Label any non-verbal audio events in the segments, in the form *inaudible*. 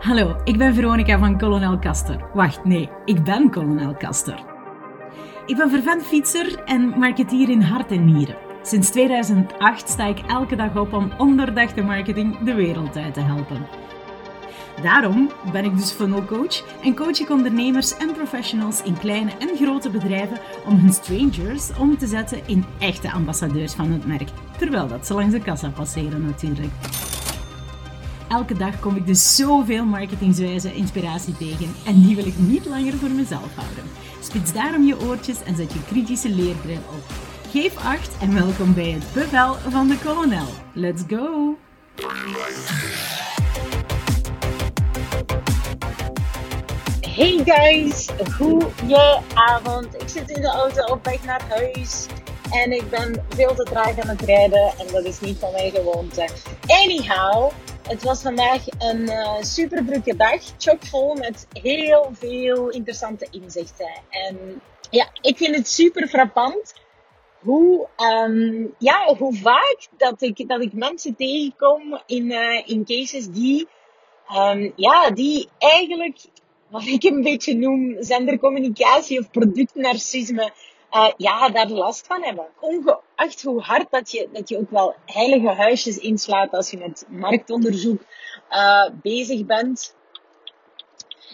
Hallo, ik ben Veronica van Colonel Kaster. Wacht, nee, ik ben Colonel Kaster. Ik ben vervent fietser en marketeer in hart en nieren. Sinds 2008 sta ik elke dag op om onderdachte marketing de wereld uit te helpen. Daarom ben ik dus funnel coach en coach ik ondernemers en professionals in kleine en grote bedrijven om hun strangers om te zetten in echte ambassadeurs van het merk, terwijl dat ze langs de kassa passeren natuurlijk. Elke dag kom ik dus zoveel marketingswijze inspiratie tegen en die wil ik niet langer voor mezelf houden. Spits daarom je oortjes en zet je kritische leerbril op. Geef acht en welkom bij het bevel van de kolonel. Let's go! Hey guys, goeie avond. Ik zit in de auto op weg naar huis en ik ben veel te traag aan het rijden en dat is niet van mijn gewoonte. Anyhow, het was vandaag een uh, dag, chockvol met heel veel interessante inzichten. En ja, ik vind het super frappant hoe, um, ja, hoe vaak dat ik, dat ik mensen tegenkom in, uh, in cases die, um, ja, die eigenlijk, wat ik een beetje noem, zendercommunicatie of productnarcisme, uh, ja, daar last van hebben. Ongeacht hoe hard dat je, dat je ook wel heilige huisjes inslaat als je met marktonderzoek uh, bezig bent.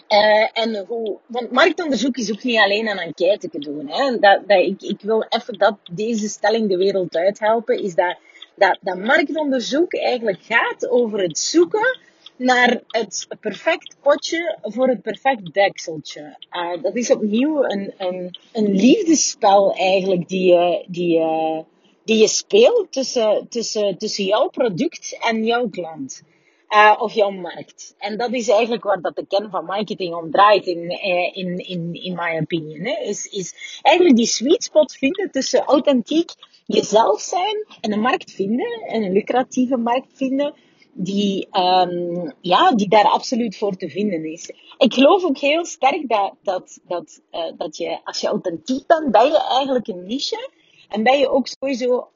Uh, en hoe, want marktonderzoek is ook niet alleen een enquête te doen. Hè. Dat, dat, ik, ik wil even dat deze stelling de wereld uithelpen. Is dat, dat, dat marktonderzoek eigenlijk gaat over het zoeken naar het perfect potje voor het perfect dekseltje. Uh, dat is opnieuw een, een, een liefdespel eigenlijk die je, die, uh, die je speelt tussen, tussen, tussen jouw product en jouw klant. Uh, of jouw markt. En dat is eigenlijk waar dat de kern van marketing om draait, in, in, in, in my opinion. Hè. Is, is eigenlijk die sweet spot vinden tussen authentiek jezelf zijn en een markt vinden, en een lucratieve markt vinden, die, um, ja, die daar absoluut voor te vinden is. Ik geloof ook heel sterk dat, dat, dat, uh, dat je, als je authentiek bent, ben je eigenlijk een niche. En ben je ook sowieso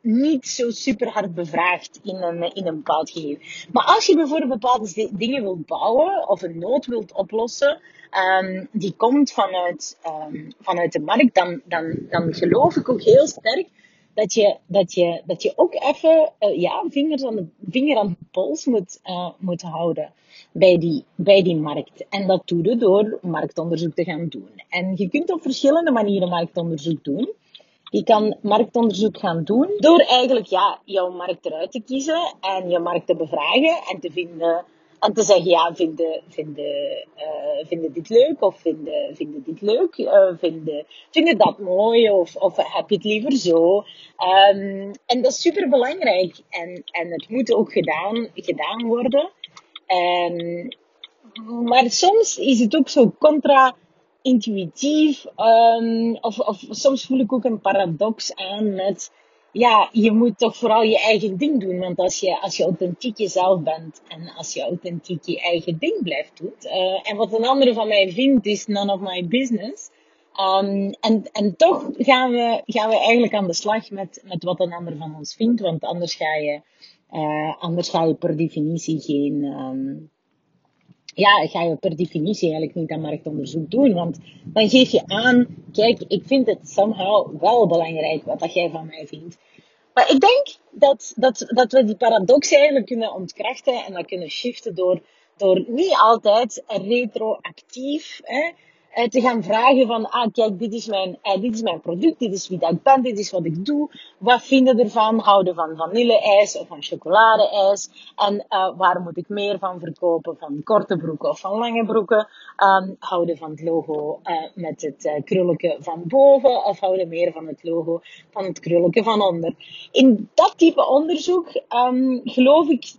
niet zo super hard bevraagd in een, in een bepaald gegeven. Maar als je bijvoorbeeld bepaalde dingen wilt bouwen of een nood wilt oplossen, um, die komt vanuit, um, vanuit de markt, dan, dan, dan geloof ik ook heel sterk dat je, dat je, dat je ook even uh, ja, vingers aan de, vinger aan de pols moet, uh, moet houden bij die, bij die markt. En dat doe je door marktonderzoek te gaan doen. En je kunt op verschillende manieren marktonderzoek doen. Je kan marktonderzoek gaan doen door eigenlijk ja, jouw markt eruit te kiezen en je markt te bevragen en te vinden en te zeggen, ja, vinden, vinden, uh, vinden dit leuk of vinden, vinden dit leuk, uh, vinden, vinden dat mooi of, of heb je het liever zo. Um, en dat is super belangrijk en, en het moet ook gedaan, gedaan worden. Um, maar soms is het ook zo contra-intuïtief, um, of, of soms voel ik ook een paradox aan met ja, je moet toch vooral je eigen ding doen. Want als je, als je authentiek jezelf bent en als je authentiek je eigen ding blijft doen. Uh, en wat een andere van mij vindt, is none of my business. Um, en, en toch gaan we, gaan we eigenlijk aan de slag met, met wat een ander van ons vindt. Want anders ga je, uh, anders ga je per definitie geen, um, ja, ga je per definitie eigenlijk niet aan marktonderzoek doen. Want dan geef je aan, kijk, ik vind het somehow wel belangrijk wat dat jij van mij vindt. Maar ik denk dat, dat, dat we die paradox eigenlijk kunnen ontkrachten en dat kunnen shiften door, door niet altijd retroactief hè, te gaan vragen van, ah kijk, dit is, mijn, uh, dit is mijn product, dit is wie dat ik ben, dit is wat ik doe. Wat vinden ervan? Houden van vanille-ijs of van chocolade-ijs? En uh, waar moet ik meer van verkopen? Van korte broeken of van lange broeken? Um, houden van het logo met het krulletje van boven of houden meer van het logo van het krulletje van onder? In dat type onderzoek um, geloof ik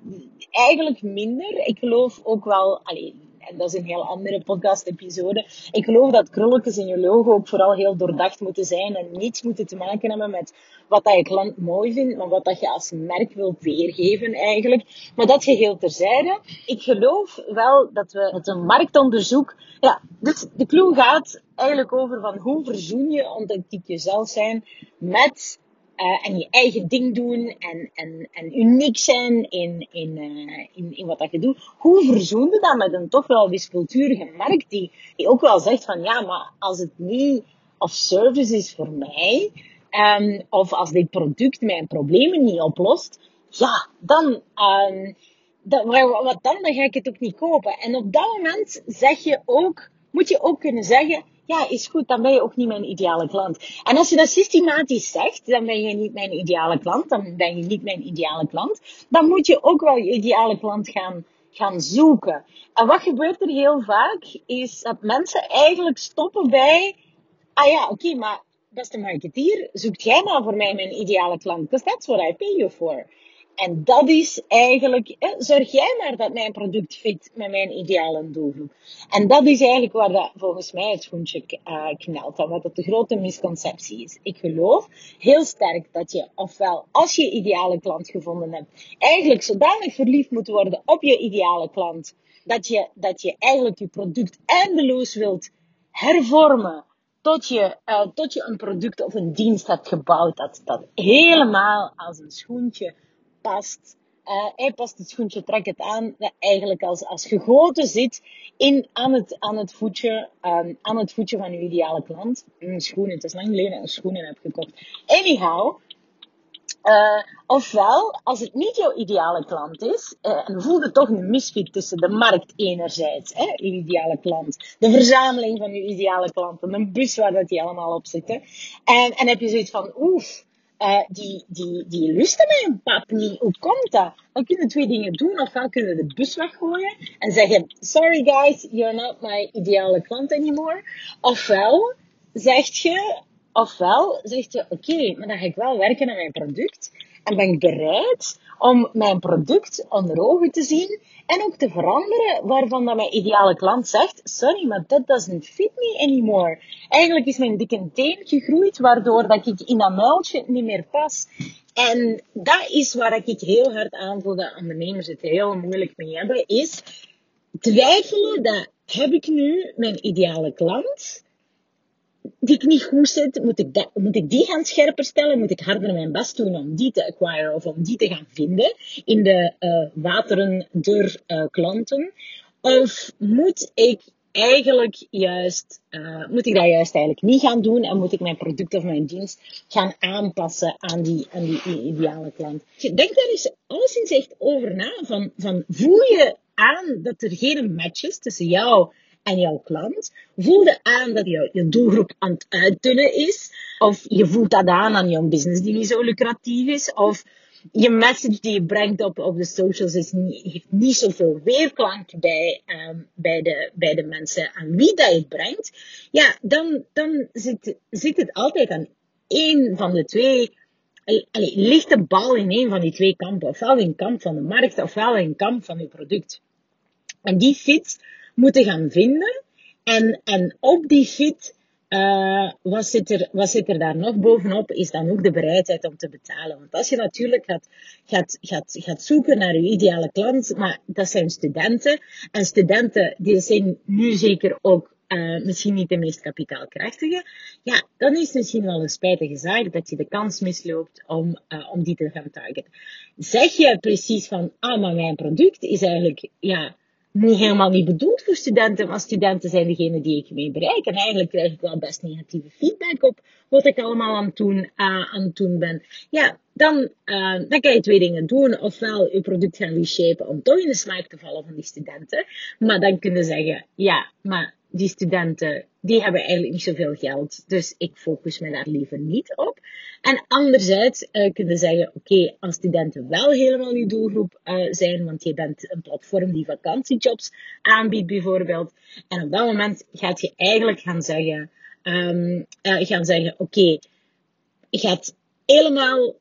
eigenlijk minder. Ik geloof ook wel, allee, en dat is een heel andere podcast-episode. Ik geloof dat krulletjes in je logo ook vooral heel doordacht moeten zijn en niets moeten te maken hebben met wat dat je klant mooi vindt, maar wat dat je als merk wilt weergeven eigenlijk. Maar dat geheel terzijde. Ik geloof wel dat we met een marktonderzoek, ja, dus de clue gaat eigenlijk over van hoe verzoen je authentiek jezelf zijn met uh, en je eigen ding doen en, en, en uniek zijn in, in, uh, in, in wat dat je doet. Hoe verzoen je dat met een toch wel wispelturige markt die, ook wel zegt van ja, maar als het niet of service is voor mij, um, of als dit product mijn problemen niet oplost, ja, dan, dat, wat dan? Dan ga ik het ook niet kopen. En op dat moment zeg je ook, moet je ook kunnen zeggen, ja, is goed, dan ben je ook niet mijn ideale klant. En als je dat systematisch zegt, dan ben je niet mijn ideale klant, dan ben je niet mijn ideale klant, dan moet je ook wel je ideale klant gaan, gaan zoeken. En wat gebeurt er heel vaak, is dat mensen eigenlijk stoppen bij, ah ja, oké, maar beste marketeer, zoekt jij maar voor mij mijn ideale klant, because that's what I pay you for. En dat is eigenlijk, zorg jij maar dat mijn product fit met mijn ideale doelgroep. En dat is eigenlijk waar dat volgens mij het schoentje uh, knelt. Wat dat de grote misconceptie is. Ik geloof heel sterk dat je, ofwel als je ideale klant gevonden hebt, eigenlijk zodanig verliefd moet worden op je ideale klant, dat je, dat je eigenlijk je product eindeloos wilt hervormen tot je, uh, tot je een product of een dienst hebt gebouwd dat, dat helemaal als een schoentje past. Uh, hij past het schoentje, trek het aan. Dat eigenlijk als, als gegoten zit in, aan, het, aan, het voetje, um, aan het voetje van uw ideale klant. Een schoenen, het is lang geleden een schoenen heb gekocht. Anyhow, uh, ofwel, als het niet jouw ideale klant is, uh, en voel je toch een misfit tussen de markt enerzijds, hè, uw ideale klant, de verzameling van uw ideale klanten, een bus waar dat die allemaal op zitten, en, en heb je zoiets van, oef, uh, die, die, die lusten mijn pap niet. Hoe komt dat? Dan kunnen twee dingen doen. Ofwel kunnen we de bus weggooien en zeggen, sorry guys, you're not my ideale klant anymore. Ofwel zeg je, ofwel zeg je, oké, maar dan ga ik wel werken aan mijn product. En ben ik bereid om mijn product onder ogen te zien en ook te veranderen waarvan dat mijn ideale klant zegt, sorry, maar that doesn't fit me anymore. Eigenlijk is mijn dikke teen gegroeid, waardoor dat ik in dat muiltje niet meer pas. En dat is waar ik heel hard aanvoel dat ondernemers het heel moeilijk mee hebben, is twijfelen dat heb ik nu mijn ideale klant? Die ik niet goed zit, moet ik, moet ik die gaan scherper stellen? Moet ik harder mijn best doen om die te acquire of om die te gaan vinden in de uh, wateren der uh, klanten? Of moet ik eigenlijk juist, uh, moet ik dat juist eigenlijk niet gaan doen en moet ik mijn product of mijn dienst gaan aanpassen aan die, aan die ideale klant? Denk daar eens alleszins echt over na. Van, van voel je aan dat er geen match is tussen jou en jouw klant. Voelde aan dat je, je doelgroep aan het uitdunnen is. Of je voelt dat aan aan jouw business die niet zo lucratief is. Of je message die je brengt op, op de socials is niet, heeft niet zoveel weerklank bij, um, bij, de, bij de mensen aan wie dat je brengt. Ja, dan, dan zit, zit het altijd aan één van de twee. Allee, ligt de bal in één van die twee kampen. Ofwel in kamp van de markt, ofwel in kamp van je product. En die fit moeten gaan vinden. En, en op die fit, uh, wat, zit er, wat zit er daar nog bovenop, is dan ook de bereidheid om te betalen. Want als je natuurlijk gaat, gaat, gaat, gaat zoeken naar je ideale klant, maar dat zijn studenten. En studenten, die zijn nu zeker ook uh, misschien niet de meest kapitaalkrachtige, ja, dan is het misschien wel een spijtige zaak dat je de kans misloopt om, uh, om die te gaan targeten. Zeg je precies van, ah, maar mijn product is eigenlijk, ja, niet helemaal niet bedoeld voor studenten, maar studenten zijn degene die ik mee bereik. En eigenlijk krijg ik wel best negatieve feedback op wat ik allemaal aan het doen, uh, aan ben. Ja, dan, uh, dan kan je twee dingen doen. Ofwel je product gaan reshapen om toch in de smaak te vallen van die studenten. Maar dan kunnen zeggen, ja, maar die studenten, die hebben eigenlijk niet zoveel geld. Dus ik focus me daar liever niet op. En anderzijds uh, kunnen zeggen, oké, als studenten wel helemaal je doelgroep uh, zijn, want je bent een platform die vakantiejobs aanbiedt bijvoorbeeld. En op dat moment gaat je eigenlijk gaan zeggen, um, uh, gaan zeggen, oké, okay, je gaat helemaal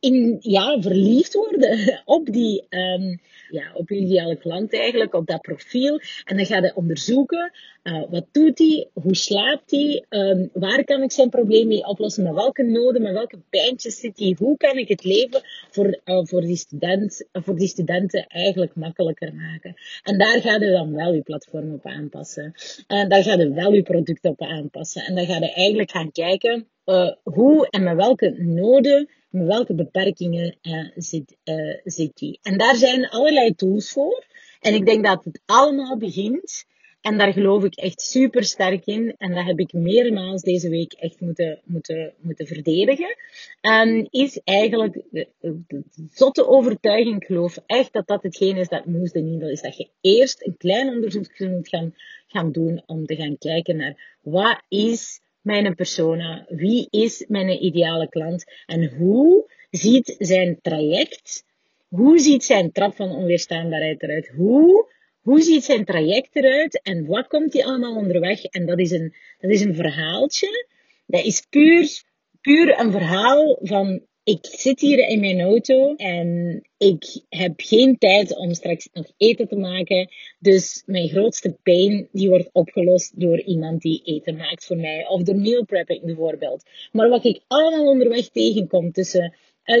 in, ja, verliefd worden *laughs* op die, um, ja, op je ideale klant eigenlijk, op dat profiel. En dan ga je onderzoeken, uh, wat doet hij, hoe slaapt hij, um, waar kan ik zijn probleem mee oplossen, met welke noden, met welke pijntjes zit hij, hoe kan ik het leven voor, uh, voor, die student, voor die studenten eigenlijk makkelijker maken. En daar ga je dan wel je platform op aanpassen. En daar ga je wel je product op aanpassen. En dan ga je eigenlijk gaan kijken, uh, hoe en met welke noden, welke beperkingen uh, zit, uh, zit die. En daar zijn allerlei tools voor. En ik denk dat het allemaal begint en daar geloof ik echt super sterk in. En dat heb ik meermaals deze week echt moeten, moeten, moeten verdedigen. En is eigenlijk de, de, zotte overtuiging. Ik geloof echt dat dat hetgeen is dat moest de needle is. Dat je eerst een klein onderzoek moet gaan, gaan doen om te gaan kijken naar wat is mijn persona? Wie is mijn ideale klant? En hoe ziet zijn traject? Hoe ziet zijn trap van onweerstaanbaarheid eruit? Hoe hoe ziet zijn traject eruit en wat komt hij allemaal onderweg? En dat is een, dat is een verhaaltje. Dat is puur, puur een verhaal van ik zit hier in mijn auto en ik heb geen tijd om straks nog eten te maken. Dus mijn grootste pijn die wordt opgelost door iemand die eten maakt voor mij. Of de meal prepping bijvoorbeeld. Maar wat ik allemaal onderweg tegenkom tussen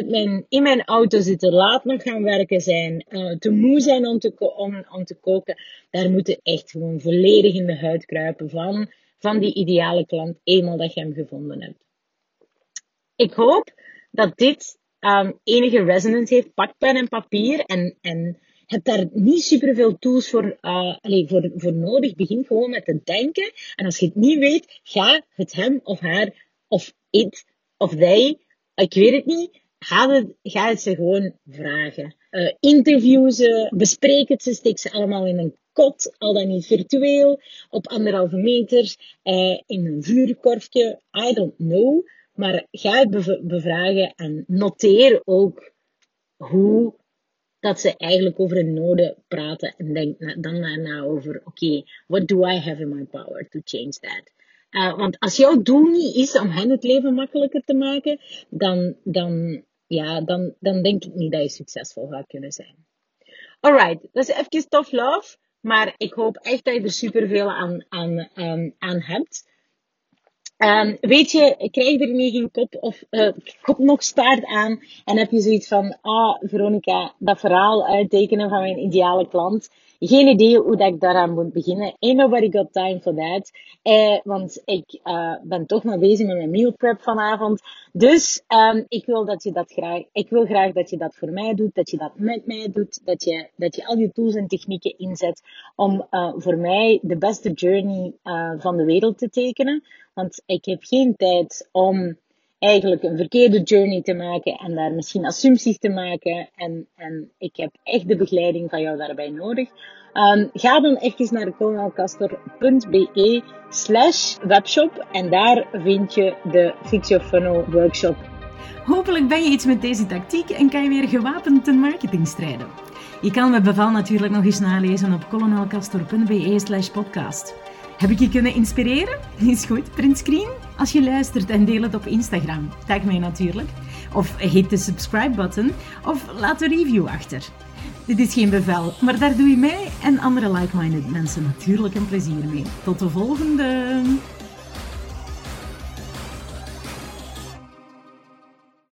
mijn, in mijn auto zitten, laat nog gaan werken zijn, uh, te moe zijn om te, om, om te koken. Daar moeten echt gewoon volledig in de huid kruipen van, van die ideale klant, eenmaal dat je hem gevonden hebt. Ik hoop dat dit um, enige resonance heeft. Pak pen en papier en, en heb daar niet superveel tools voor, uh, voor, voor nodig. Begin gewoon met te denken. En als je het niet weet, ga het hem of haar of it of they, ik weet het niet, Ga het, ga het ze gewoon vragen. Uh, interview ze, bespreek het ze, steek ze allemaal in een kot, al dan niet virtueel, op anderhalve meter, uh, in een vuurkorfje, I don't know. Maar ga het bevragen en noteer ook hoe dat ze eigenlijk over hun noden praten en denk dan daarna over, oké, what do I have in my power to change that? Uh, want als jouw doel niet is om hen het leven makkelijker te maken, dan, dan ja, dan, dan denk ik niet dat je succesvol gaat kunnen zijn. Alright, dat is even tough love. Maar ik hoop echt dat je er superveel aan, aan, aan, aan hebt. Um, weet je, krijg je er niet geen kop of uh, kop nog staart aan en heb je zoiets van, ah, Veronica, dat verhaal uittekenen van mijn ideale klant. Geen idee hoe dat ik daaraan moet beginnen. Ain't nobody got time for that. Eh, want ik uh, ben toch nog bezig met mijn meal prep vanavond. Dus um, ik wil dat je dat graag, ik wil graag dat je dat voor mij doet, dat je dat met mij doet, dat je, dat je al je tools en technieken inzet om uh, voor mij de beste journey uh, van de wereld te tekenen. Want ik heb geen tijd om eigenlijk een verkeerde journey te maken en daar misschien assumpties te maken. En, en ik heb echt de begeleiding van jou daarbij nodig. Um, ga dan echt naar colonelcastor.be slash webshop en daar vind je de Fix Your Funnel workshop. Hopelijk ben je iets met deze tactiek en kan je weer gewapend ten marketing strijden. Je kan mijn beval natuurlijk nog eens nalezen op colonelcastor.be slash podcast. Heb ik je kunnen inspireren? *laughs* Is goed, print screen als je luistert en deel het op Instagram. Tag mij natuurlijk. Of hit de subscribe button of laat een review achter. Dit is geen bevel, maar daar doe je mij en andere like-minded mensen natuurlijk een plezier mee. Tot de volgende!